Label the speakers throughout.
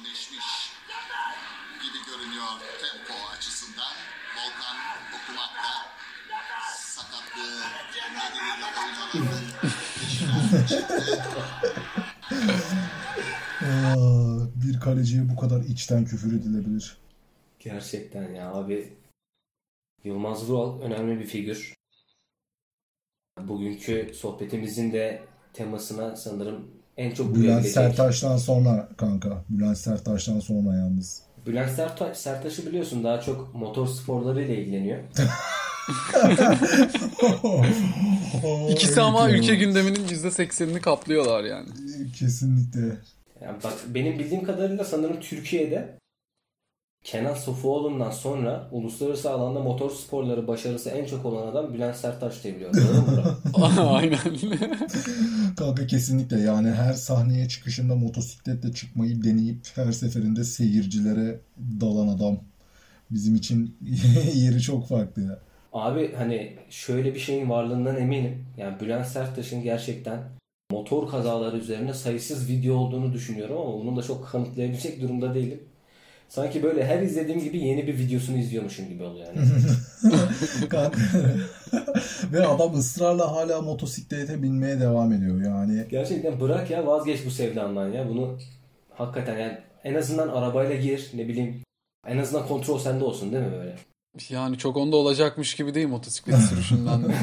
Speaker 1: sakinleşmiş gibi görünüyor tempo açısından. Volkan okumakta sakatlığı nedeniyle
Speaker 2: Aa, bir kaleciye bu kadar içten küfür edilebilir.
Speaker 3: Gerçekten ya abi. Yılmaz Vural önemli bir figür. Bugünkü sohbetimizin de temasına sanırım en çok
Speaker 2: Bülent. Sertaç'tan sonra kanka. Bülent Sertaç'tan sonra yalnız.
Speaker 3: Bülent Sertaç, Sertaç'ı biliyorsun daha çok motor sporlarıyla ilgileniyor.
Speaker 4: İkisi ama ülke gündeminin %80'ini kaplıyorlar yani.
Speaker 2: Kesinlikle.
Speaker 3: Yani bak benim bildiğim kadarıyla sanırım Türkiye'de Kenan Sofuoğlu'ndan sonra uluslararası alanda motor sporları başarısı en çok olan adam Bülent Sertaç diye biliyorum.
Speaker 4: Aynen.
Speaker 2: Kanka kesinlikle yani her sahneye çıkışında motosikletle çıkmayı deneyip her seferinde seyircilere dalan adam. Bizim için yeri çok farklı ya.
Speaker 3: Abi hani şöyle bir şeyin varlığından eminim. Yani Bülent Serttaş'ın gerçekten motor kazaları üzerine sayısız video olduğunu düşünüyorum ama bunu da çok kanıtlayabilecek durumda değilim. Sanki böyle her izlediğim gibi yeni bir videosunu izliyormuşum gibi oluyor yani.
Speaker 2: Kanka. Ve adam ısrarla hala motosiklete binmeye devam ediyor yani.
Speaker 3: Gerçekten bırak ya vazgeç bu sevdandan ya. Bunu hakikaten yani en azından arabayla gir ne bileyim. En azından kontrol sende olsun değil mi böyle?
Speaker 4: Yani çok onda olacakmış gibi değil motosiklet sürüşünden de.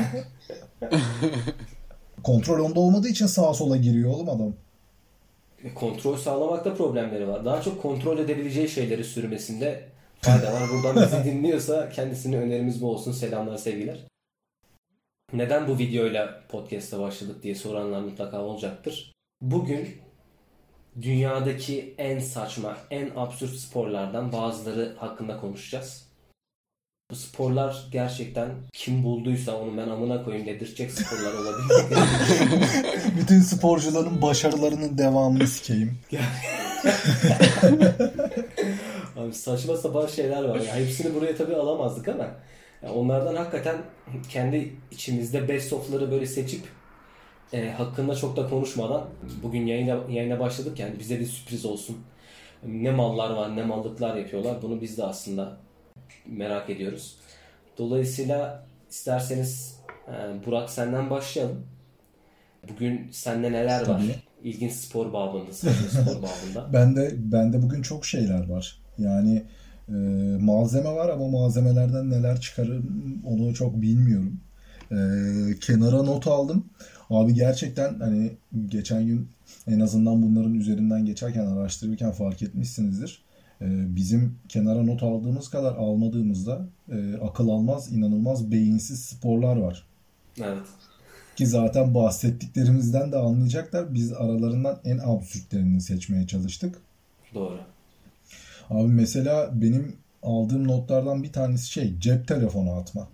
Speaker 2: Kontrol onda olmadığı için sağa sola giriyor oğlum adam.
Speaker 3: Kontrol sağlamakta problemleri var. Daha çok kontrol edebileceği şeyleri sürmesinde fayda var. Buradan bizi dinliyorsa kendisine önerimiz bu olsun. Selamlar sevgiler. Neden bu videoyla podcast'a başladık diye soranlar mutlaka olacaktır. Bugün dünyadaki en saçma, en absürt sporlardan bazıları hakkında konuşacağız. Bu sporlar gerçekten kim bulduysa onu ben amına koyayım dedirtecek sporlar olabilir.
Speaker 2: Bütün sporcuların başarılarının devamını sikeyim.
Speaker 3: Abi saçma sapan şeyler var. Ya hepsini buraya tabii alamazdık ama ya onlardan hakikaten kendi içimizde best of'ları böyle seçip e, hakkında çok da konuşmadan bugün yayına, yayına başladık yani bize de sürpriz olsun. Ne mallar var ne mallıklar yapıyorlar bunu biz de aslında merak ediyoruz. Dolayısıyla isterseniz e, Burak senden başlayalım. Bugün sende neler var?
Speaker 2: Tabii.
Speaker 3: İlginç spor saçma spor babında.
Speaker 2: Bende bende bugün çok şeyler var. Yani e, malzeme var ama malzemelerden neler çıkarım onu çok bilmiyorum. E, kenara not aldım. Abi gerçekten hani geçen gün en azından bunların üzerinden geçerken araştırırken fark etmişsinizdir. E, bizim kenara not aldığımız kadar almadığımızda e, akıl almaz inanılmaz beyinsiz sporlar var.
Speaker 3: Evet.
Speaker 2: Ki zaten bahsettiklerimizden de anlayacaklar. Biz aralarından en absürtlerini seçmeye çalıştık.
Speaker 3: Doğru.
Speaker 2: Abi mesela benim aldığım notlardan bir tanesi şey cep telefonu atma.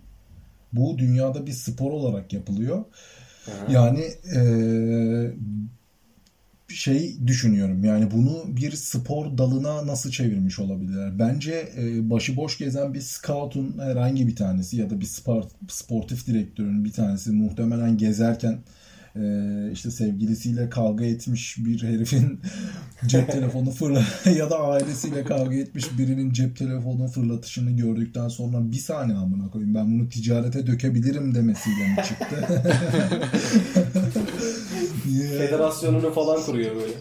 Speaker 2: Bu dünyada bir spor olarak yapılıyor.
Speaker 3: Aha.
Speaker 2: Yani eee, şey düşünüyorum yani bunu bir spor dalına nasıl çevirmiş olabilirler? Bence e, başıboş gezen bir scout'un herhangi bir tanesi ya da bir spor, sportif direktörün bir tanesi muhtemelen gezerken e, işte sevgilisiyle kavga etmiş bir herifin cep telefonu fırla ya da ailesiyle kavga etmiş birinin cep telefonu fırlatışını gördükten sonra bir saniye amına koyayım ben bunu ticarete dökebilirim demesiyle mi çıktı? Yeah.
Speaker 3: Federasyonunu falan kuruyor böyle.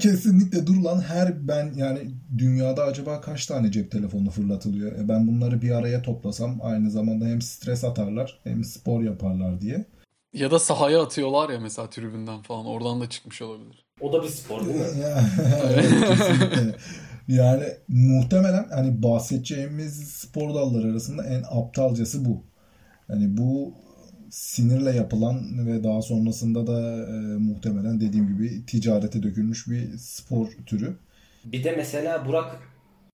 Speaker 2: Kesinlikle dur lan her ben yani dünyada acaba kaç tane cep telefonu fırlatılıyor? E ben bunları bir araya toplasam aynı zamanda hem stres atarlar hem spor yaparlar diye.
Speaker 4: Ya da sahaya atıyorlar ya mesela tribünden falan. Oradan da çıkmış olabilir.
Speaker 3: O da bir spor değil mi?
Speaker 2: Ya, evet, kesinlikle. Yani muhtemelen hani bahsedeceğimiz spor dalları arasında en aptalcası bu. Hani bu sinirle yapılan ve daha sonrasında da e, muhtemelen dediğim gibi ticarete dökülmüş bir spor türü.
Speaker 3: Bir de mesela Burak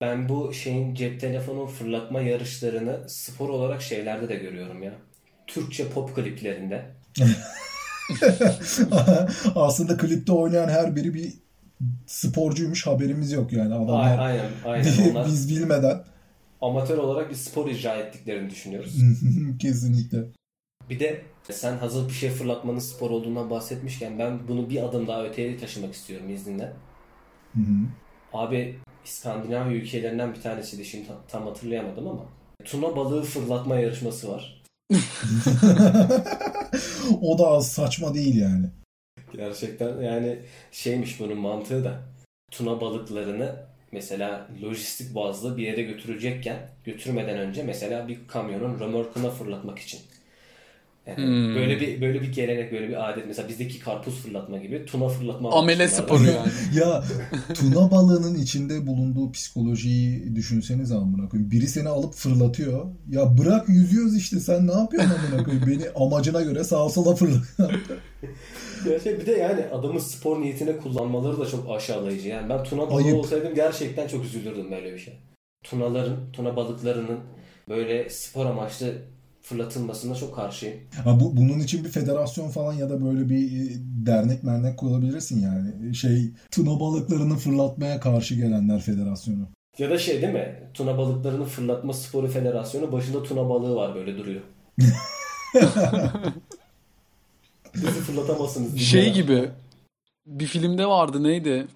Speaker 3: ben bu şeyin cep telefonu fırlatma yarışlarını spor olarak şeylerde de görüyorum ya. Türkçe pop kliplerinde.
Speaker 2: Aslında klipte oynayan her biri bir sporcuymuş haberimiz yok yani adamlar
Speaker 3: aynen aynen onlar
Speaker 2: biz bilmeden
Speaker 3: amatör olarak bir spor icra ettiklerini düşünüyoruz.
Speaker 2: kesinlikle.
Speaker 3: Bir de sen hazır bir şey fırlatmanın spor olduğundan bahsetmişken ben bunu bir adım daha öteye taşımak istiyorum izninle.
Speaker 2: Hı hı.
Speaker 3: Abi İskandinav ülkelerinden bir tanesiydi şimdi tam, hatırlayamadım ama tuna balığı fırlatma yarışması var.
Speaker 2: o da az saçma değil yani.
Speaker 3: Gerçekten yani şeymiş bunun mantığı da tuna balıklarını mesela lojistik bazlı bir yere götürecekken götürmeden önce mesela bir kamyonun römorkuna fırlatmak için. Yani
Speaker 4: Hmm.
Speaker 3: böyle bir böyle bir gelenek, böyle bir adet. Mesela bizdeki karpuz fırlatma gibi tuna fırlatma
Speaker 4: Amele sporu yani.
Speaker 2: Ya tuna balığının içinde bulunduğu psikolojiyi düşünseniz amına koyayım. Biri seni alıp fırlatıyor. Ya bırak yüzüyoruz işte sen ne yapıyorsun amına koyayım? Beni amacına göre sağa sola fırlat.
Speaker 3: Ya şey, bir de yani adamın spor niyetine kullanmaları da çok aşağılayıcı. Yani ben tuna balığı
Speaker 2: Ayıp.
Speaker 3: olsaydım gerçekten çok üzülürdüm böyle bir şey. Tunaların, tuna balıklarının böyle spor amaçlı fırlatılmasına çok karşıyım.
Speaker 2: Ha, bu, bunun için bir federasyon falan ya da böyle bir e, dernek mernek kurabilirsin yani. Şey tuna balıklarını fırlatmaya karşı gelenler federasyonu.
Speaker 3: Ya da şey değil mi? Tuna balıklarını fırlatma sporu federasyonu başında tuna balığı var böyle duruyor. Bizi fırlatamazsınız.
Speaker 4: Şey gibi bir filmde vardı neydi?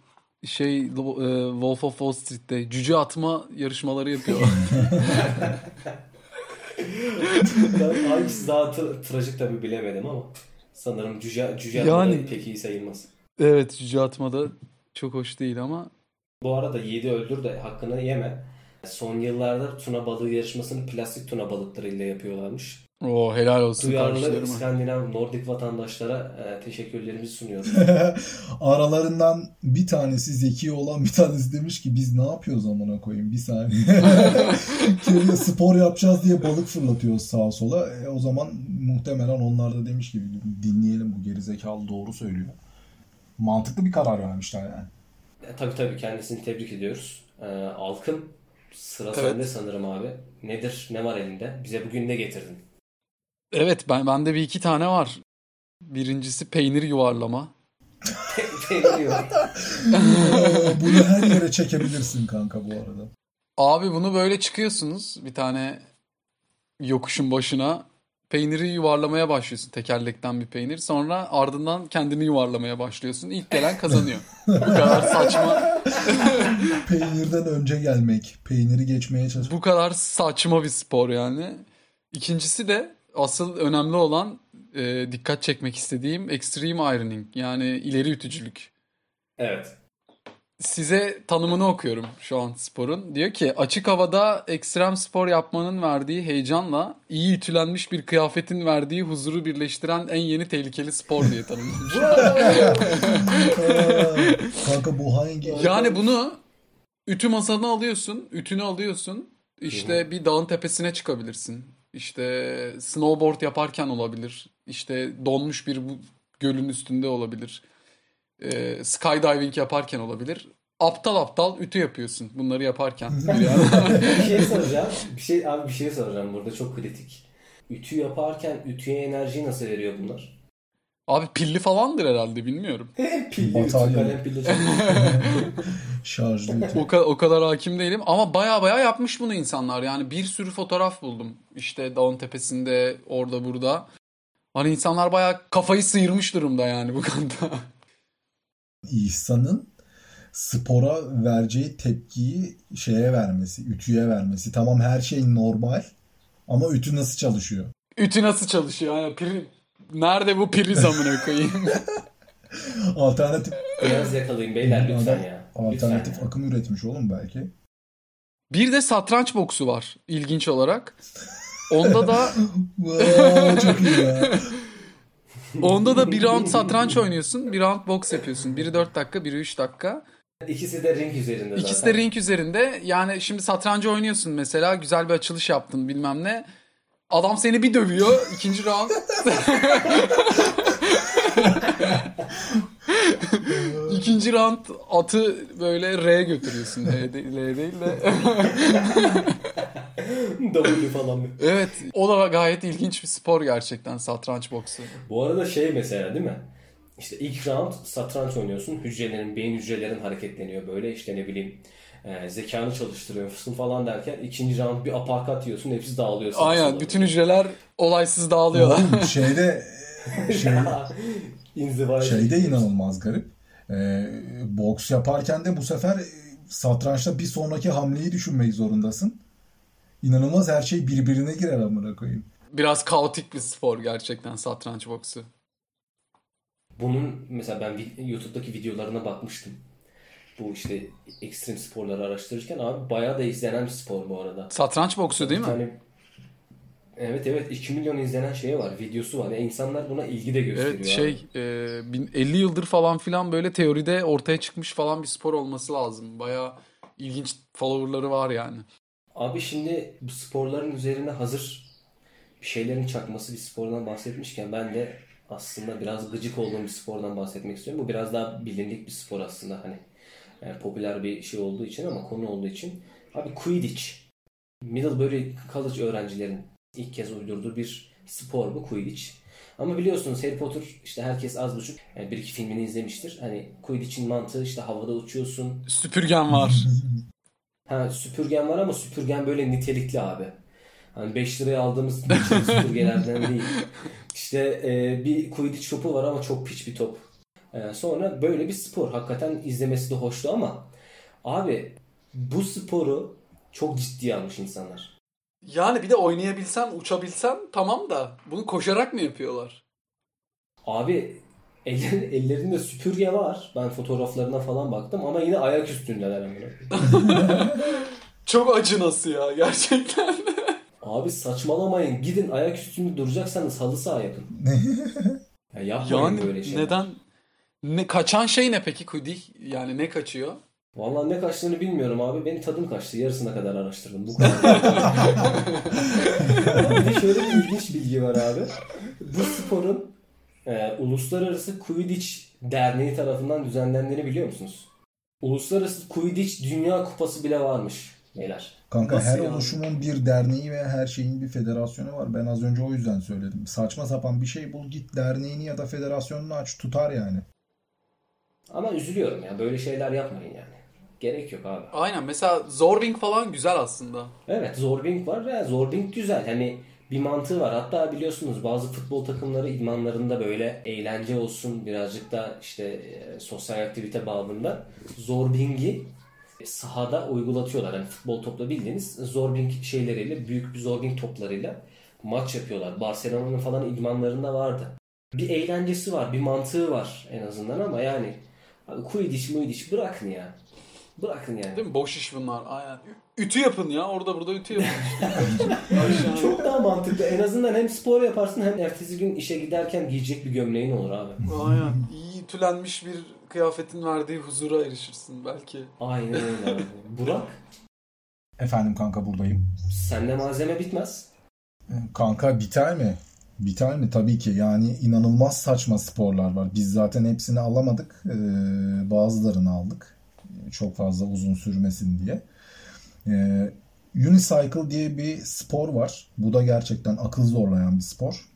Speaker 4: Şey e, Wolf of Wall Street'te cüce atma yarışmaları yapıyor.
Speaker 3: Hangisi daha tra- trajik tabii bilemedim ama sanırım cüce, cüce
Speaker 4: Yani-
Speaker 3: pek iyi sayılmaz.
Speaker 4: evet cüce atmada çok hoş değil ama
Speaker 3: Bu arada yiğidi öldür de hakkını yeme. Son yıllarda tuna balığı yarışmasını plastik tuna balıklarıyla yapıyorlarmış.
Speaker 4: O helal olsun
Speaker 3: Duyarlı. İskandinav Nordik vatandaşlara e, teşekkürlerimizi sunuyoruz.
Speaker 2: Aralarından bir tanesi zeki olan bir tanesi demiş ki biz ne yapıyoruz amına koyayım bir saniye. Köyde spor yapacağız diye balık fırlatıyoruz sağa sola. E, o zaman muhtemelen onlar da demiş ki dinleyelim bu gerizekalı doğru söylüyor. Mantıklı bir karar vermişler yani.
Speaker 3: E, tabii tabii kendisini tebrik ediyoruz. E, Alkın sıra
Speaker 4: Evet.
Speaker 3: sende sanırım abi. Nedir? Ne var elinde? Bize bugün ne getirdin?
Speaker 4: Evet ben bende bir iki tane var. Birincisi peynir yuvarlama.
Speaker 3: Peynir.
Speaker 2: Ee, Bunu her yere çekebilirsin kanka bu arada.
Speaker 4: Abi bunu böyle çıkıyorsunuz bir tane yokuşun başına. Peyniri yuvarlamaya başlıyorsun tekerlekten bir peynir. Sonra ardından kendini yuvarlamaya başlıyorsun. İlk gelen kazanıyor. Bu kadar saçma,
Speaker 2: Peynirden önce gelmek, peyniri geçmeye çalışmak.
Speaker 4: bu kadar saçma bir spor yani. İkincisi de asıl önemli olan e, dikkat çekmek istediğim extreme ironing yani ileri ütücülük.
Speaker 3: Evet.
Speaker 4: Size tanımını okuyorum şu an sporun. Diyor ki açık havada ekstrem spor yapmanın verdiği heyecanla iyi ütülenmiş bir kıyafetin verdiği huzuru birleştiren en yeni tehlikeli spor diye tanımlamış.
Speaker 2: Kanka bu hangi?
Speaker 4: yani bunu ütü masanı alıyorsun, ütünü alıyorsun. İşte bir dağın tepesine çıkabilirsin. İşte snowboard yaparken olabilir. İşte donmuş bir bu- gölün üstünde olabilir. Ee, skydiving yaparken olabilir. Aptal aptal ütü yapıyorsun bunları yaparken. Bir yana-
Speaker 3: bir şey soracağım. Bir şey abi bir şey soracağım burada çok kritik. Ütü yaparken ütüye enerjiyi nasıl veriyor bunlar?
Speaker 4: Abi pilli falandır herhalde bilmiyorum.
Speaker 3: pilli
Speaker 2: Batarya. Şarjlı.
Speaker 4: O, ka- o kadar hakim değilim ama baya baya yapmış bunu insanlar. Yani bir sürü fotoğraf buldum. İşte dağın tepesinde orada burada. Hani insanlar baya kafayı sıyırmış durumda yani bu konuda.
Speaker 2: İhsan'ın spora vereceği tepkiyi şeye vermesi, ütüye vermesi. Tamam her şey normal ama ütü nasıl çalışıyor?
Speaker 4: Ütü nasıl çalışıyor? Yani pri- Nerede bu priz amına koyayım?
Speaker 2: Alternatif
Speaker 3: Biraz yakalayın beyler lütfen ya.
Speaker 2: alternatif
Speaker 3: Lütfen ya.
Speaker 2: akım üretmiş oğlum belki.
Speaker 4: Bir de satranç boksu var ilginç olarak. Onda da
Speaker 2: Vay, çok iyi ya.
Speaker 4: onda da bir round satranç oynuyorsun, bir round boks yapıyorsun. Biri 4 dakika, biri 3 dakika.
Speaker 3: İkisi de ring üzerinde zaten.
Speaker 4: İkisi de ring üzerinde. Yani şimdi satrancı oynuyorsun mesela. Güzel bir açılış yaptın bilmem ne. Adam seni bir dövüyor. ikinci round. İkinci round atı böyle R'ye götürüyorsun. L, de- L değil de.
Speaker 3: W falan. mı?
Speaker 4: evet. O da gayet ilginç bir spor gerçekten satranç boksu.
Speaker 3: Bu arada şey mesela değil mi? İşte ilk round satranç oynuyorsun. Hücrelerin, beyin hücrelerin hareketleniyor böyle işte ne bileyim e, zekanı çalıştırıyorsun falan derken ikinci round bir aparkat yiyorsun hepsi dağılıyor.
Speaker 4: Aynen. Bütün hücreler olaysız dağılıyorlar.
Speaker 2: Oğlum şeyde şey,
Speaker 3: İnzivaya.
Speaker 2: şey de inanılmaz garip. Ee, boks yaparken de bu sefer satrançta bir sonraki hamleyi düşünmek zorundasın. İnanılmaz her şey birbirine girer amına koyayım.
Speaker 4: Biraz kaotik bir spor gerçekten satranç boksu.
Speaker 3: Bunun mesela ben YouTube'daki videolarına bakmıştım. Bu işte ekstrem sporları araştırırken abi bayağı da izlenen bir spor bu arada.
Speaker 4: Satranç boksu değil mi?
Speaker 3: Yani Evet evet 2 milyon izlenen şey var, videosu var. Yani insanlar buna ilgi de gösteriyor.
Speaker 4: Evet
Speaker 3: abi.
Speaker 4: şey e, bin- 50 yıldır falan filan böyle teoride ortaya çıkmış falan bir spor olması lazım. Bayağı ilginç followerları var yani.
Speaker 3: Abi şimdi bu sporların üzerine hazır bir şeylerin çakması bir spordan bahsetmişken ben de aslında biraz gıcık olduğum bir spordan bahsetmek istiyorum. Bu biraz daha bilindik bir spor aslında hani yani popüler bir şey olduğu için ama konu olduğu için. Abi Quidditch. Middlebury College öğrencilerin ilk kez uydurduğu bir spor bu Quidditch. Ama biliyorsunuz Harry Potter işte herkes az buçuk yani bir iki filmini izlemiştir. Hani Quidditch'in mantığı işte havada uçuyorsun,
Speaker 4: Süpürgen var.
Speaker 3: Ha süpürgen var ama süpürgen böyle nitelikli abi. Hani 5 liraya aldığımız süpürgelerden değil. İşte e, bir Quidditch topu var ama çok piç bir top. E, sonra böyle bir spor. Hakikaten izlemesi de hoştu ama abi bu sporu çok ciddiye almış insanlar.
Speaker 4: Yani bir de oynayabilsen, uçabilsen tamam da bunu koşarak mı yapıyorlar?
Speaker 3: Abi eller, ellerinde süpürge var. Ben fotoğraflarına falan baktım ama yine ayak üstündeler hemen.
Speaker 4: Çok acınası ya gerçekten.
Speaker 3: Abi saçmalamayın. Gidin ayak üstünde duracaksanız halı saha yapın. Ya yapmayın
Speaker 4: yani
Speaker 3: böyle şeyler.
Speaker 4: neden? Ne kaçan şey ne peki Quidditch? Yani ne kaçıyor?
Speaker 3: Vallahi ne kaçtığını bilmiyorum abi. Benim tadım kaçtı. Yarısına kadar araştırdım. Bu kadar. bir de şöyle bir ilginç bilgi var abi. Bu sporun e, Uluslararası Quidditch Derneği tarafından düzenlendiğini biliyor musunuz? Uluslararası Quidditch Dünya Kupası bile varmış beyler.
Speaker 2: Kanka
Speaker 4: Nasıl
Speaker 2: her
Speaker 4: yani?
Speaker 2: oluşumun bir derneği ve her şeyin bir federasyonu var. Ben az önce o yüzden söyledim. Saçma sapan bir şey bul git derneğini ya da federasyonunu aç tutar yani.
Speaker 3: Ama üzülüyorum ya. Böyle şeyler yapmayın yani. Gerek yok abi.
Speaker 4: Aynen mesela Zorbing falan güzel aslında.
Speaker 3: Evet Zorbing var ya Zorbing güzel. Hani bir mantığı var. Hatta biliyorsunuz bazı futbol takımları idmanlarında böyle eğlence olsun birazcık da işte e, sosyal aktivite babında Zorbing'i sahada uygulatıyorlar. Hani futbol topla bildiğiniz Zorbing şeyleriyle büyük bir Zorbing toplarıyla maç yapıyorlar. Barcelona'nın falan idmanlarında vardı. Bir eğlencesi var, bir mantığı var en azından ama yani abi Quidditch Muidiç bırakın ya. Bırakın yani.
Speaker 4: Değil mi? Boş iş bunlar. Aynen. Ütü yapın ya. Orada burada ütü yapın.
Speaker 3: Çok daha mantıklı. En azından hem spor yaparsın hem ertesi gün işe giderken giyecek bir gömleğin olur abi.
Speaker 4: Aynen. İyi ütülenmiş bir kıyafetin verdiği huzura erişirsin belki.
Speaker 3: Aynen öyle abi. Burak,
Speaker 2: Efendim kanka buradayım.
Speaker 3: sende malzeme bitmez.
Speaker 2: Kanka biter mi? Biter mi? Tabii ki. Yani inanılmaz saçma sporlar var. Biz zaten hepsini alamadık. Ee, bazılarını aldık. Çok fazla uzun sürmesin diye. Ee, unicycle diye bir spor var. Bu da gerçekten akıl zorlayan bir spor.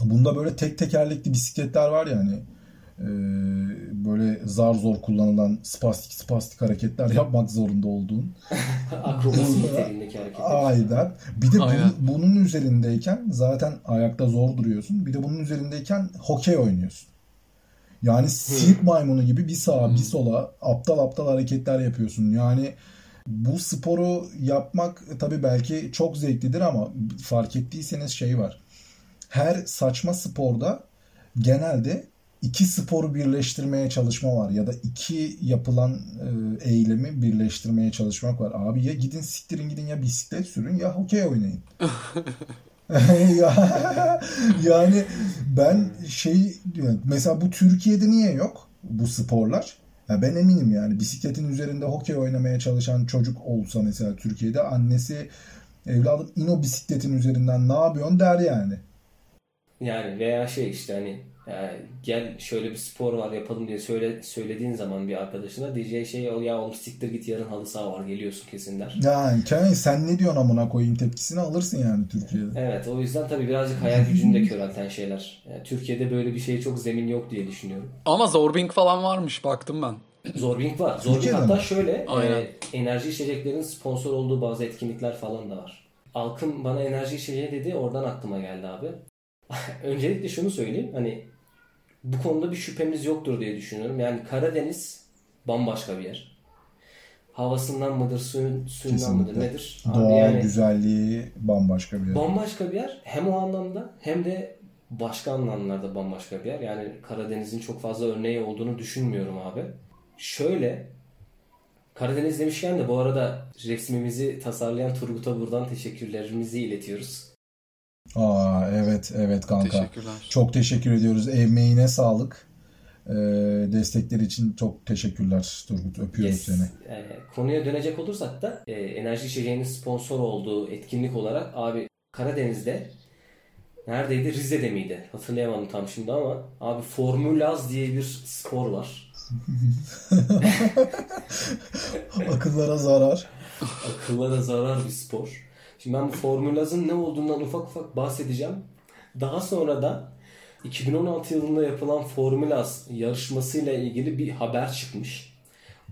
Speaker 2: Bunda böyle tek tekerlekli bisikletler var yani. Ee, böyle zar zor kullanılan spastik spastik hareketler yapmak zorunda olduğun.
Speaker 3: Akrobasi niteliğindeki hareketler.
Speaker 2: Aynen. Bir de bunun,
Speaker 4: Aynen.
Speaker 2: bunun üzerindeyken zaten ayakta zor duruyorsun. Bir de bunun üzerindeyken hokey oynuyorsun. Yani sirk maymunu gibi bir sağa bir sola aptal aptal hareketler yapıyorsun. Yani bu sporu yapmak tabii belki çok zevklidir ama fark ettiyseniz şey var. Her saçma sporda genelde iki sporu birleştirmeye çalışma var ya da iki yapılan e, eylemi birleştirmeye çalışmak var. Abi ya gidin siktirin gidin ya bisiklet sürün ya hokey oynayın. Ya- yani ben şey diyorum, mesela bu Türkiye'de niye yok bu sporlar? Ya ben eminim yani bisikletin üzerinde hokey oynamaya çalışan çocuk olsa mesela Türkiye'de annesi evladım in o bisikletin üzerinden ne yapıyorsun der yani.
Speaker 3: Yani veya şey işte hani e, gel şöyle bir spor var yapalım diye söyle, söylediğin zaman bir arkadaşına diyeceği şey o ya oğlum siktir git yarın halı saha var geliyorsun kesin der.
Speaker 2: Yani Kenan sen ne diyorsun amına koyayım tepkisini alırsın yani Türkiye'de.
Speaker 3: Evet o yüzden tabii birazcık hayal gücünü de körelten şeyler. Yani Türkiye'de böyle bir şeye çok zemin yok diye düşünüyorum.
Speaker 4: Ama Zorbing falan varmış baktım ben.
Speaker 3: Zorbing var. Zorbing
Speaker 2: Türkiye'de
Speaker 3: hatta
Speaker 2: mi?
Speaker 3: şöyle
Speaker 4: Aynen.
Speaker 3: e, enerji içeceklerin sponsor olduğu bazı etkinlikler falan da var. Alkım bana enerji içeceği dedi oradan aklıma geldi abi. Öncelikle şunu söyleyeyim hani bu konuda bir şüphemiz yoktur diye düşünüyorum. Yani Karadeniz bambaşka bir yer. Havasından mıdır, suyun, suyundan mıdır
Speaker 2: Kesinlikle.
Speaker 3: nedir? Abi
Speaker 2: Doğal
Speaker 3: yani
Speaker 2: güzelliği bambaşka bir yer.
Speaker 3: bambaşka bir yer. Hem o anlamda hem de başka anlamlarda bambaşka bir yer. Yani Karadeniz'in çok fazla örneği olduğunu düşünmüyorum abi. Şöyle Karadeniz demişken de bu arada resmimizi tasarlayan Turgut'a buradan teşekkürlerimizi iletiyoruz.
Speaker 2: Aa evet evet kanka.
Speaker 4: Teşekkürler.
Speaker 2: Çok teşekkür ediyoruz. Emeğine sağlık. Ee, destekleri için çok teşekkürler Turgut. Öpüyoruz
Speaker 3: Yes.
Speaker 2: seni.
Speaker 3: Ee, konuya dönecek olursak da e, enerji içeceğinin sponsor olduğu etkinlik olarak abi Karadeniz'de neredeydi? Rize'de miydi? Hatırlayamadım tam şimdi ama abi Formülaz diye bir spor var.
Speaker 2: Akıllara zarar.
Speaker 3: Akıllara zarar bir spor. Şimdi ben bu Formülaz'ın ne olduğundan ufak ufak bahsedeceğim. Daha sonra da 2016 yılında yapılan Formülaz yarışmasıyla ilgili bir haber çıkmış.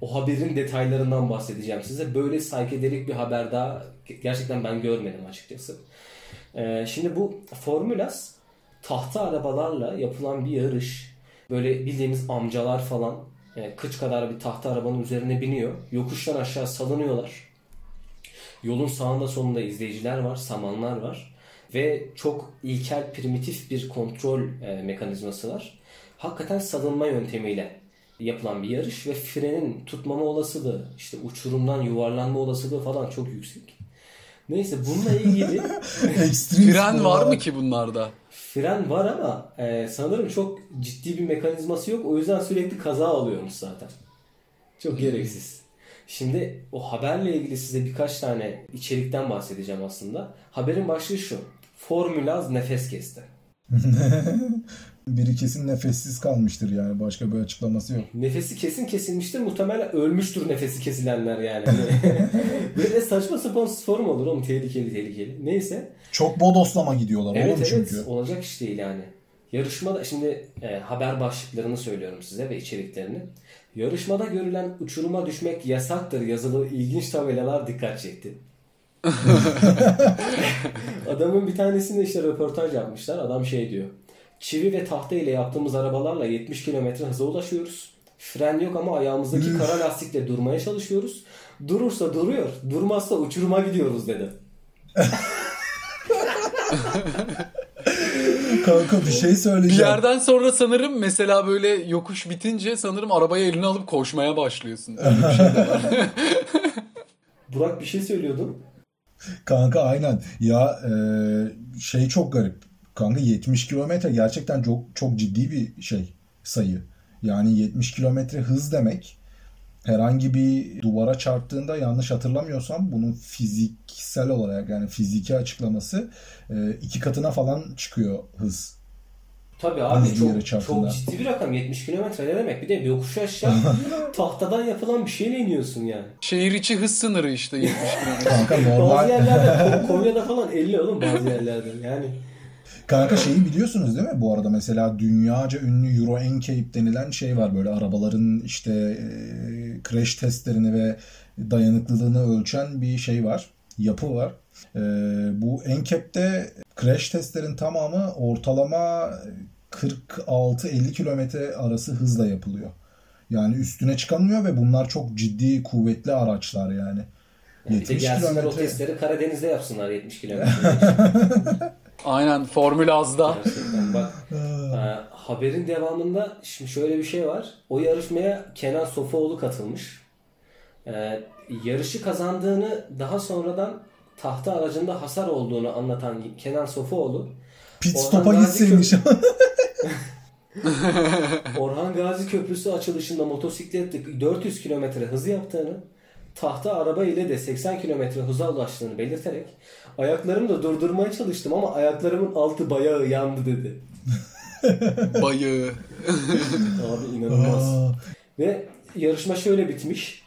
Speaker 3: O haberin detaylarından bahsedeceğim size. Böyle saykedelik bir haber daha gerçekten ben görmedim açıkçası. Ee, şimdi bu Formülaz tahta arabalarla yapılan bir yarış. Böyle bildiğimiz amcalar falan e, kıç kadar bir tahta arabanın üzerine biniyor. Yokuştan aşağı salınıyorlar. Yolun sağında solunda izleyiciler var, samanlar var. Ve çok ilkel, primitif bir kontrol e, mekanizması var. Hakikaten salınma yöntemiyle yapılan bir yarış ve frenin tutmama olasılığı, işte uçurumdan yuvarlanma olasılığı falan çok yüksek. Neyse bununla ilgili
Speaker 2: Ekstrem
Speaker 4: Fren var mı ki bunlarda?
Speaker 3: fren var ama e, sanırım çok ciddi bir mekanizması yok. O yüzden sürekli kaza oluyormuş zaten. Çok gereksiz. Şimdi o haberle ilgili size birkaç tane içerikten bahsedeceğim aslında. Haberin başlığı şu. Formülaz nefes kesti.
Speaker 2: Biri kesin nefessiz kalmıştır yani. Başka bir açıklaması yok.
Speaker 3: Nefesi kesin kesilmiştir. Muhtemelen ölmüştür nefesi kesilenler yani. Böyle saçma sapan mu olur oğlum? Tehlikeli tehlikeli. Neyse.
Speaker 2: Çok bodoslama gidiyorlar
Speaker 3: Evet
Speaker 2: oğlum
Speaker 3: evet
Speaker 2: çünkü.
Speaker 3: olacak iş değil yani. Yarışmada şimdi e, haber başlıklarını söylüyorum size ve içeriklerini. Yarışmada görülen uçuruma düşmek yasaktır yazılı ilginç tabelalar dikkat çekti. Adamın bir tanesinde işte röportaj yapmışlar. Adam şey diyor. Çivi ve tahta ile yaptığımız arabalarla 70 km hıza ulaşıyoruz. Fren yok ama ayağımızdaki kara lastikle durmaya çalışıyoruz. Durursa duruyor, durmazsa uçuruma gidiyoruz dedi.
Speaker 2: Kanka bir şey
Speaker 4: Bir
Speaker 2: söyleyeceğim.
Speaker 4: yerden sonra sanırım mesela böyle yokuş bitince sanırım arabayı eline alıp koşmaya başlıyorsun. Öyle bir şey de var.
Speaker 3: Burak bir şey söylüyordun.
Speaker 2: Kanka aynen. Ya e, şey çok garip. Kanka 70 kilometre gerçekten çok çok ciddi bir şey sayı. Yani 70 kilometre hız demek herhangi bir duvara çarptığında yanlış hatırlamıyorsam bunun fiziksel olarak yani fiziki açıklaması e, iki katına falan çıkıyor hız.
Speaker 3: Tabii abi
Speaker 2: Hızlı
Speaker 3: çok,
Speaker 2: çarptığında.
Speaker 3: çok ciddi bir rakam 70 kilometre ne demek? Bir de yokuş aşağı tahtadan yapılan bir şeyle iniyorsun yani.
Speaker 4: Şehir içi hız sınırı işte 70 km.
Speaker 2: Kanka
Speaker 3: Bazı
Speaker 2: normal
Speaker 3: yerlerde Ko- Konya'da falan 50 oğlum bazı yerlerde yani.
Speaker 2: Kanka şeyi biliyorsunuz değil mi? Bu arada mesela dünyaca ünlü Euro NCAP denilen şey var. Böyle arabaların işte e, crash testlerini ve dayanıklılığını ölçen bir şey var. Yapı var. E, bu NCAP'te crash testlerin tamamı ortalama 46-50 kilometre arası hızla yapılıyor. Yani üstüne çıkamıyor ve bunlar çok ciddi kuvvetli araçlar yani.
Speaker 3: Bir de
Speaker 2: 70
Speaker 3: gelsinler o
Speaker 2: kilometre
Speaker 3: testleri Karadeniz'de yapsınlar 70 kilometre.
Speaker 4: Aynen Formül Az'da.
Speaker 3: Gerçekten bak. e, haberin devamında şimdi şöyle bir şey var. O yarışmaya Kenan Sofuoğlu katılmış. E, yarışı kazandığını daha sonradan tahta aracında hasar olduğunu anlatan Kenan Sofuoğlu
Speaker 2: pit stop'a gitseymiş.
Speaker 3: Orhan Gazi Köprüsü açılışında motosikletle 400 kilometre hız yaptığını, tahta araba ile de 80 kilometre hıza ulaştığını belirterek ayaklarımı da durdurmaya çalıştım ama ayaklarımın altı bayağı yandı dedi.
Speaker 4: Bayığı.
Speaker 3: Abi inanılmaz.
Speaker 2: Aa,
Speaker 3: Ve yarışma şöyle bitmiş.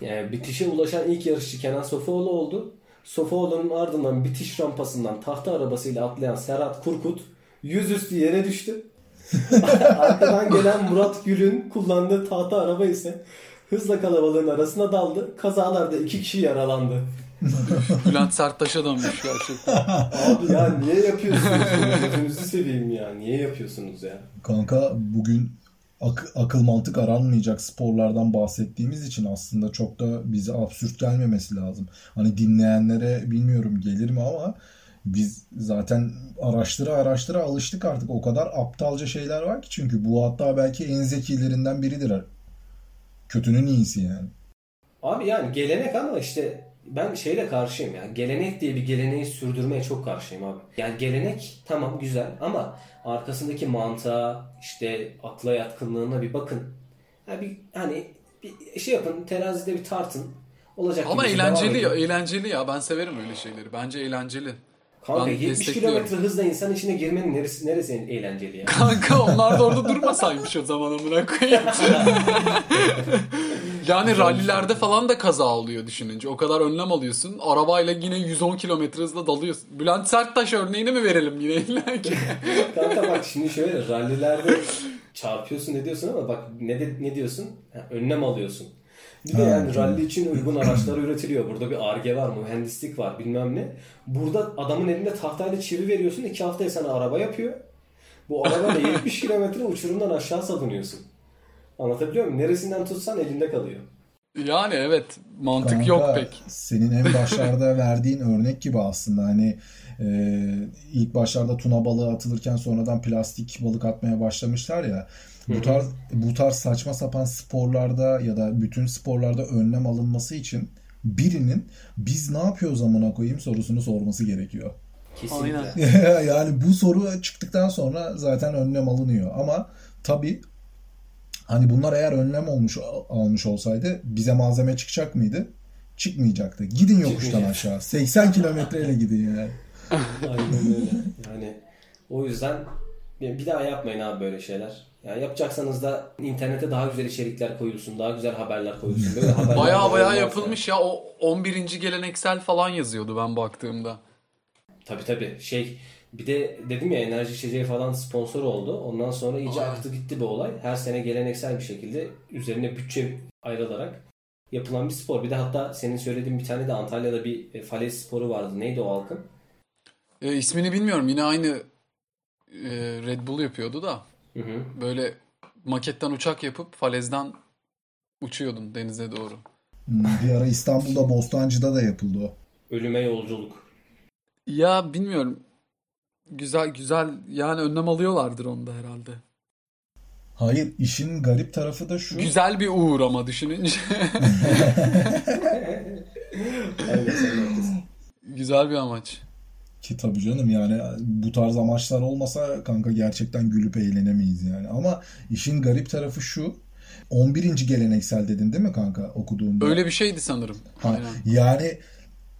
Speaker 3: Yani bitişe ulaşan ilk yarışçı Kenan Sofuoğlu oldu. Sofuoğlu'nun ardından bitiş rampasından tahta arabasıyla atlayan Serhat Kurkut yüzüstü yere düştü. Arkadan gelen Murat Gül'ün kullandığı tahta araba ise hızla kalabalığın arasına daldı. Kazalarda iki kişi yaralandı.
Speaker 4: Bülent Serttaş'a dönmüş gerçekten.
Speaker 3: Abi ya niye yapıyorsunuz? Gözünüzü seveyim ya. Niye yapıyorsunuz ya?
Speaker 2: Kanka bugün ak- akıl mantık aranmayacak sporlardan bahsettiğimiz için aslında çok da bize absürt gelmemesi lazım. Hani dinleyenlere bilmiyorum gelir mi ama biz zaten araştıra araştıra alıştık artık. O kadar aptalca şeyler var ki çünkü bu hatta belki en zekilerinden biridir. Kötünün iyisi yani.
Speaker 3: Abi yani gelenek ama işte ben şeyle karşıyım ya. Gelenek diye bir geleneği sürdürmeye çok karşıyım abi. Yani gelenek tamam güzel ama arkasındaki mantığa işte akla yatkınlığına bir bakın. Yani bir hani bir şey yapın terazide bir tartın. Olacak
Speaker 4: Ama
Speaker 3: gibi devam
Speaker 4: eğlenceli ya, eğlenceli ya. Ben severim öyle şeyleri. Bence eğlenceli.
Speaker 3: Kanka
Speaker 4: Ben
Speaker 3: 70
Speaker 4: destekliyorum.
Speaker 3: kilometre hızla insan içine girmenin neresi, neresi eğlenceli ya?
Speaker 4: Kanka onlar da orada durmasaymış o zaman amına koyayım. yani rallilerde falan da kaza oluyor düşününce. O kadar önlem alıyorsun. Arabayla yine 110 kilometre hızla dalıyorsun. Bülent Serttaş örneğini mi verelim yine illa ki?
Speaker 3: Kanka bak şimdi şöyle rallilerde çarpıyorsun ne diyorsun ama bak ne de, ne diyorsun? Ha, önlem alıyorsun. Bir de yani rally için uygun araçlar üretiliyor. Burada bir arge var, mühendislik var bilmem ne. Burada adamın elinde tahtayla çivi veriyorsun. iki haftaya sana araba yapıyor. Bu arabayla 70 kilometre uçurumdan aşağı salınıyorsun. Anlatabiliyor muyum? Neresinden tutsan elinde kalıyor.
Speaker 4: Yani evet mantık
Speaker 2: Kanka,
Speaker 4: yok pek.
Speaker 2: Senin en başlarda verdiğin örnek gibi aslında hani e, ilk başlarda tuna balığı atılırken sonradan plastik balık atmaya başlamışlar ya. Bu tarz bu tarz saçma sapan sporlarda ya da bütün sporlarda önlem alınması için birinin biz ne yapıyoruz amına koyayım sorusunu sorması gerekiyor.
Speaker 3: Kesinlikle.
Speaker 2: Yani bu soru çıktıktan sonra zaten önlem alınıyor. Ama tabii hani bunlar eğer önlem olmuş almış olsaydı bize malzeme çıkacak mıydı? Çıkmayacaktı. Gidin yokuştan aşağı. 80 kilometreyle gidin yani.
Speaker 3: Aynen öyle. Yani o yüzden bir daha yapmayın abi böyle şeyler. Yani yapacaksanız da internete daha güzel içerikler koyulsun, daha güzel haberler koyulsun. Böyle haberler
Speaker 4: Baya baya yapılmış ya. O 11. geleneksel falan yazıyordu ben baktığımda.
Speaker 3: Tabii tabii. Şey bir de dedim ya enerji içeceği falan sponsor oldu. Ondan sonra iyice
Speaker 4: Aynen.
Speaker 3: aktı gitti bu olay. Her sene geleneksel bir şekilde üzerine bütçe ayrılarak yapılan bir spor. Bir de hatta senin söylediğin bir tane de Antalya'da bir e, falez sporu vardı. Neydi o halkın?
Speaker 4: E, ismini bilmiyorum. Yine aynı e, Red Bull yapıyordu da.
Speaker 3: Hı hı.
Speaker 4: Böyle maketten uçak yapıp falezden uçuyordun denize doğru.
Speaker 2: Bir ara İstanbul'da Bostancı'da da yapıldı o.
Speaker 3: Ölüme yolculuk.
Speaker 4: Ya bilmiyorum. Güzel güzel yani önlem alıyorlardır onda herhalde.
Speaker 2: Hayır işin garip tarafı da şu.
Speaker 4: Güzel bir uğur ama düşününce. Güzel bir amaç.
Speaker 2: Ki tabii canım yani bu tarz amaçlar olmasa kanka gerçekten gülüp eğlenemeyiz yani. Ama işin garip tarafı şu. 11. geleneksel dedin değil mi kanka okuduğumda?
Speaker 4: Öyle bir şeydi sanırım.
Speaker 2: Ha,
Speaker 4: Aynen.
Speaker 2: yani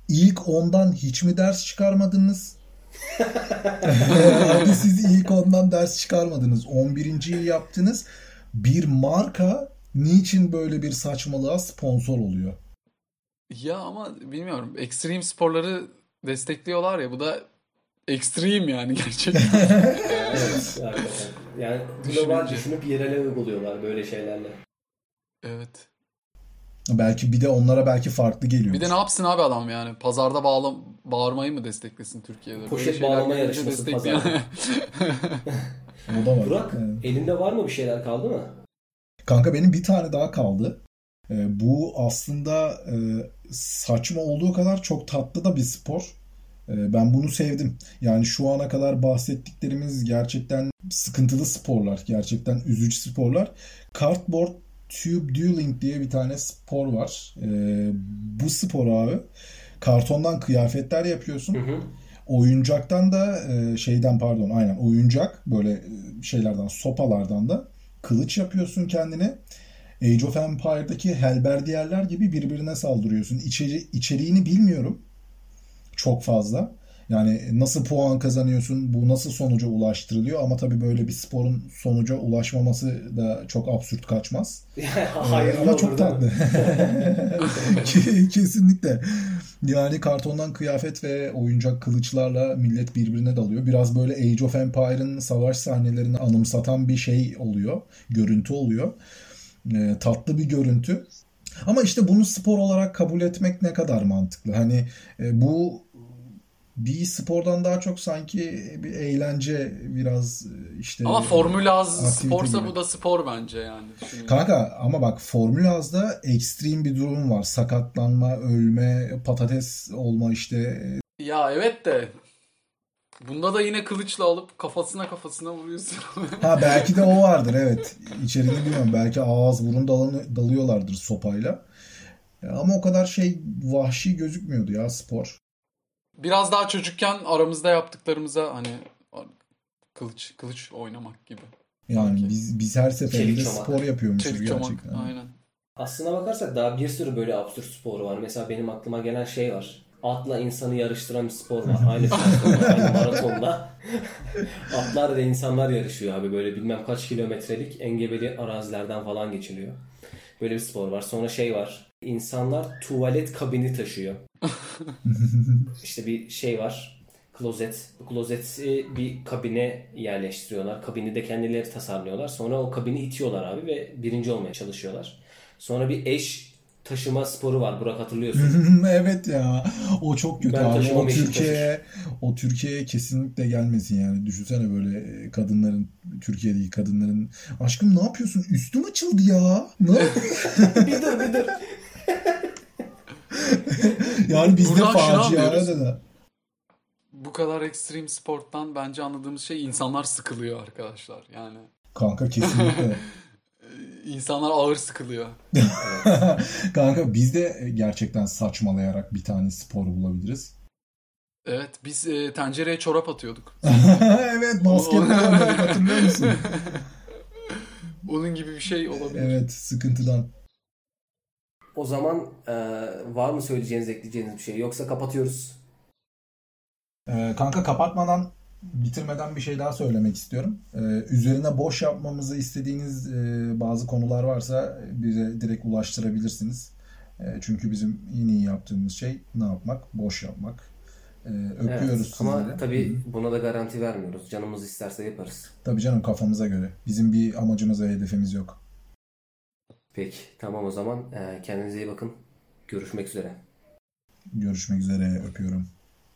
Speaker 2: ilk ondan hiç mi ders çıkarmadınız? Hadi siz ilk ondan ders çıkarmadınız. 11.yi yaptınız. Bir marka niçin böyle bir saçmalığa sponsor oluyor?
Speaker 4: Ya ama bilmiyorum. Ekstrem sporları destekliyorlar ya. Bu da ekstrem yani gerçekten.
Speaker 3: Evet, hakikaten. Yani global düşünüp yerele uyguluyorlar böyle şeylerle.
Speaker 4: evet.
Speaker 2: Belki bir de onlara belki farklı geliyor.
Speaker 4: Bir de ne yapsın abi adam yani? Pazarda bağla bağırmayı mı desteklesin Türkiye'de? Böyle
Speaker 3: Poşet bağlama yarışması pazarda.
Speaker 2: O da var.
Speaker 3: Burak
Speaker 2: Evet.
Speaker 3: elinde var mı bir şeyler kaldı mı?
Speaker 2: Kanka benim bir tane daha kaldı. Ee, bu aslında e, saçma olduğu kadar çok tatlı da bir spor. Ee, ben bunu sevdim. Yani şu ana kadar bahsettiklerimiz gerçekten sıkıntılı sporlar. Gerçekten üzücü sporlar. Cardboard Tube Dueling diye bir tane spor var. Ee, bu spor abi kartondan kıyafetler yapıyorsun.
Speaker 3: Hı hı.
Speaker 2: Oyuncaktan da e, şeyden pardon aynen oyuncak böyle e, şeylerden sopalardan da kılıç yapıyorsun kendine. Age of Empire'daki helberdiyerler gibi birbirine saldırıyorsun. İçeri, içeriğini bilmiyorum çok fazla. Yani nasıl puan kazanıyorsun, bu nasıl sonuca ulaştırılıyor ama tabii böyle bir sporun sonuca ulaşmaması da çok absürt kaçmaz.
Speaker 3: Hayır
Speaker 2: Ama çok tatlı. Ke- Kesinlikle. Yani kartondan kıyafet ve oyuncak kılıçlarla millet birbirine dalıyor. Biraz böyle Age of Empire'ın savaş sahnelerini anımsatan bir şey oluyor. Görüntü oluyor. Ee, tatlı bir görüntü. Ama işte bunu spor olarak kabul etmek ne kadar mantıklı? Hani e, bu bir spordan daha çok sanki bir eğlence biraz işte
Speaker 4: Ama Formül Az sporsa
Speaker 2: gibi.
Speaker 4: bu da spor bence yani.
Speaker 2: Kanka ama bak Formül Az'da ekstrem bir durum var. Sakatlanma, ölme, patates olma işte.
Speaker 4: Ya evet de bunda da yine kılıçla alıp kafasına kafasına vuruyorsun.
Speaker 2: Ha belki de o vardır evet. İçeriğini bilmiyorum. Belki ağız burun dalanı- dalıyorlardır sopayla. Ya Ama o kadar şey vahşi gözükmüyordu ya spor.
Speaker 4: Biraz daha çocukken aramızda yaptıklarımıza hani kılıç kılıç oynamak gibi.
Speaker 2: Yani
Speaker 4: Sanki.
Speaker 2: biz biz her seferinde
Speaker 3: Çelik çomak.
Speaker 2: spor yapıyormuşuz
Speaker 4: Çelik çomak
Speaker 2: gerçekten.
Speaker 4: aynen.
Speaker 3: Aslına bakarsak daha bir sürü böyle absürt spor var. Mesela benim aklıma gelen şey var. Atla insanı yarıştıran bir spor var. Aynı platformda, aynı maratonda. Atlar ve insanlar yarışıyor abi. Böyle bilmem kaç kilometrelik engebeli arazilerden falan geçiliyor. Böyle bir spor var. Sonra şey var. İnsanlar tuvalet kabini taşıyor. işte bir şey var. Klozet. Bu klozeti bir kabine yerleştiriyorlar. Kabini de kendileri tasarlıyorlar. Sonra o kabini itiyorlar abi ve birinci olmaya çalışıyorlar. Sonra bir eş taşıma sporu var. Burak hatırlıyorsun.
Speaker 2: evet ya. O çok kötü
Speaker 3: Ben
Speaker 2: abi. O Türkiye'ye o Türkiye'ye kesinlikle gelmesin yani. Düşünsene böyle kadınların Türkiye'deki kadınların aşkım ne yapıyorsun? Üstüm açıldı ya. Ne?
Speaker 3: bir dur bir dur.
Speaker 2: yani bizde facia da.
Speaker 4: Bu kadar ekstrem sporttan bence anladığımız şey insanlar sıkılıyor arkadaşlar. Yani
Speaker 2: Kanka kesinlikle.
Speaker 4: e, insanlar ağır sıkılıyor.
Speaker 2: Kanka biz de gerçekten saçmalayarak bir tane spor bulabiliriz.
Speaker 4: Evet biz e, tencereye çorap atıyorduk.
Speaker 2: evet basketbol oynadık hatırlıyor musun?
Speaker 4: Onun gibi bir şey olabilir.
Speaker 2: Evet sıkıntıdan.
Speaker 3: O zaman e, var mı söyleyeceğiniz, ekleyeceğiniz bir şey? Yoksa kapatıyoruz.
Speaker 2: Ee, kanka kapatmadan bitirmeden bir şey daha söylemek istiyorum. Ee, üzerine boş yapmamızı istediğiniz e, bazı konular varsa bize direkt ulaştırabilirsiniz. E, çünkü bizim en iyi yaptığımız şey ne yapmak? Boş yapmak. Ee, öpüyoruz
Speaker 3: Evet, ama
Speaker 2: sizleri.
Speaker 3: tabii
Speaker 2: Hı.
Speaker 3: buna da garanti vermiyoruz. Canımız isterse yaparız.
Speaker 2: Tabii canım kafamıza göre. Bizim bir amacımız ve hedefimiz yok.
Speaker 3: Peki tamam o zaman kendinize iyi bakın. Görüşmek üzere.
Speaker 2: Görüşmek üzere öpüyorum.